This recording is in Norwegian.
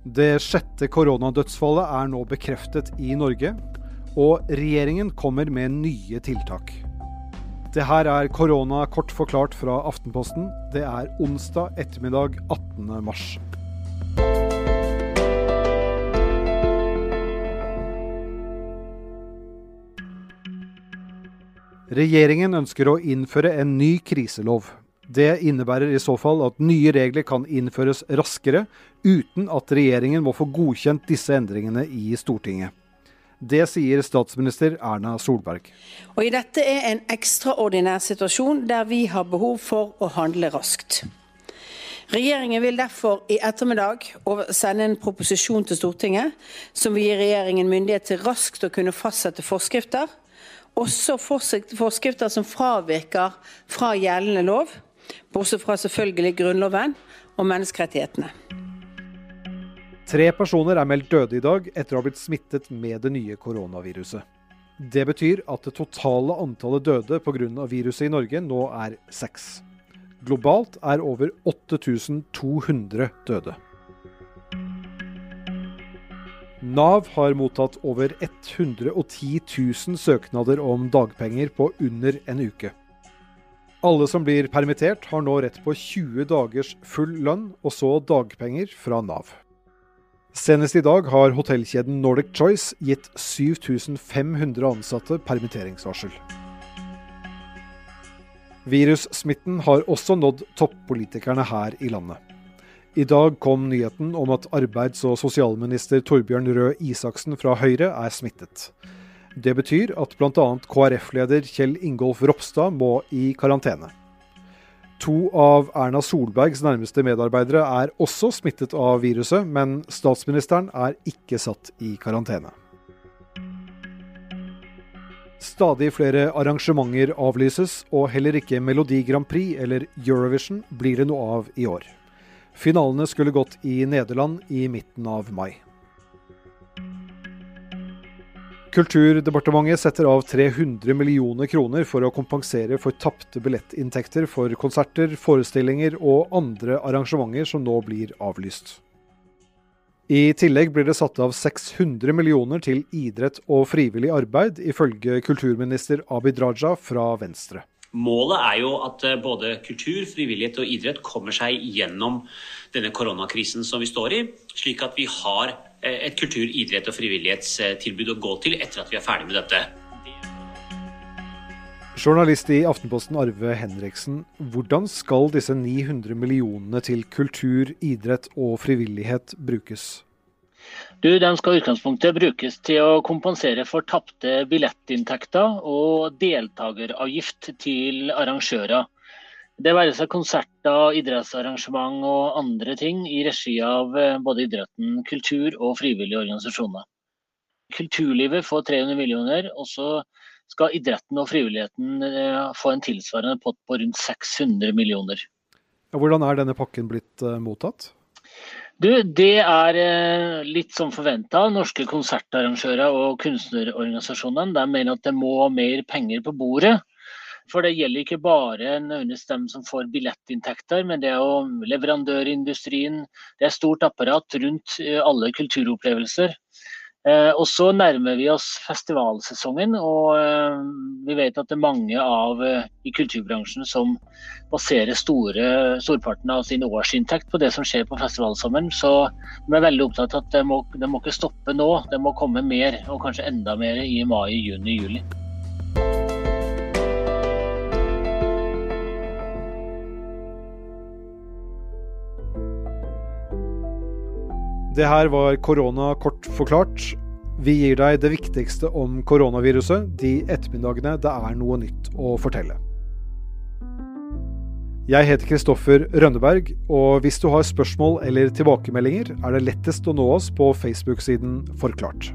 Det sjette koronadødsfallet er nå bekreftet i Norge, og regjeringen kommer med nye tiltak. Det her er korona kort forklart fra Aftenposten. Det er onsdag ettermiddag 18. mars. Regjeringen ønsker å innføre en ny kriselov. Det innebærer i så fall at nye regler kan innføres raskere, uten at regjeringen må få godkjent disse endringene i Stortinget. Det sier statsminister Erna Solberg. Og i dette er en ekstraordinær situasjon der vi har behov for å handle raskt. Regjeringen vil derfor i ettermiddag sende en proposisjon til Stortinget som vil gi regjeringen myndighet til raskt å kunne fastsette forskrifter, også forskrifter som fraviker fra gjeldende lov bortsett fra selvfølgelig Grunnloven og menneskerettighetene. Tre personer er meldt døde i dag etter å ha blitt smittet med det nye koronaviruset. Det betyr at det totale antallet døde pga. viruset i Norge nå er seks. Globalt er over 8200 døde. Nav har mottatt over 110 000 søknader om dagpenger på under en uke. Alle som blir permittert, har nå rett på 20 dagers full lønn og så dagpenger fra Nav. Senest i dag har hotellkjeden Nordic Choice gitt 7500 ansatte permitteringsvarsel. Virussmitten har også nådd toppolitikerne her i landet. I dag kom nyheten om at arbeids- og sosialminister Torbjørn Røe Isaksen fra Høyre er smittet. Det betyr at bl.a. KrF-leder Kjell Ingolf Ropstad må i karantene. To av Erna Solbergs nærmeste medarbeidere er også smittet av viruset, men statsministeren er ikke satt i karantene. Stadig flere arrangementer avlyses, og heller ikke Melodi Grand Prix eller Eurovision blir det noe av i år. Finalene skulle gått i Nederland i midten av mai. Kulturdepartementet setter av 300 millioner kroner for å kompensere for tapte billettinntekter for konserter, forestillinger og andre arrangementer som nå blir avlyst. I tillegg blir det satt av 600 millioner til idrett og frivillig arbeid, ifølge kulturminister Abid Raja fra Venstre. Målet er jo at eh, både kultur, frivillighet og idrett kommer seg gjennom denne koronakrisen som vi står i, slik at vi har Eh, et kultur-, idrett- og frivillighetstilbud å gå til etter at vi er ferdig med dette. Journalist i Aftenposten Arve Henriksen, hvordan skal disse 900 millionene til kultur, idrett og frivillighet brukes? Du, Den skal i utgangspunktet brukes til å kompensere for tapte billettinntekter og deltakeravgift til arrangører. Det være seg konserter, idrettsarrangement og andre ting i regi av eh, både idretten, kultur og frivillige organisasjoner. Kulturlivet får 300 millioner, og så skal idretten og frivilligheten eh, få en tilsvarende pott på rundt 600 millioner. Hvordan er denne pakken blitt uh, mottatt? Du, Det er uh, litt som forventa. Norske konsertarrangører og kunstnerorganisasjonene mener at det må mer penger på bordet for det gjelder ikke bare nødvendigvis dem som får billettinntekter, men det er jo leverandørindustrien. Det er stort apparat rundt eh, alle kulturopplevelser. Eh, og så nærmer vi oss festivalsesongen, og eh, vi vet at det er mange av i kulturbransjen som baserer store, storparten av sin årsinntekt på det som skjer på festivalsommeren. Så vi er veldig opptatt av at det må, det må ikke stoppe nå, det må komme mer, og kanskje enda mer i mai, juni, juli. Det her var korona kort forklart. Vi gir deg det viktigste om koronaviruset de ettermiddagene det er noe nytt å fortelle. Jeg heter Kristoffer Rønneberg, og hvis du har spørsmål eller tilbakemeldinger, er det lettest å nå oss på Facebook-siden Forklart.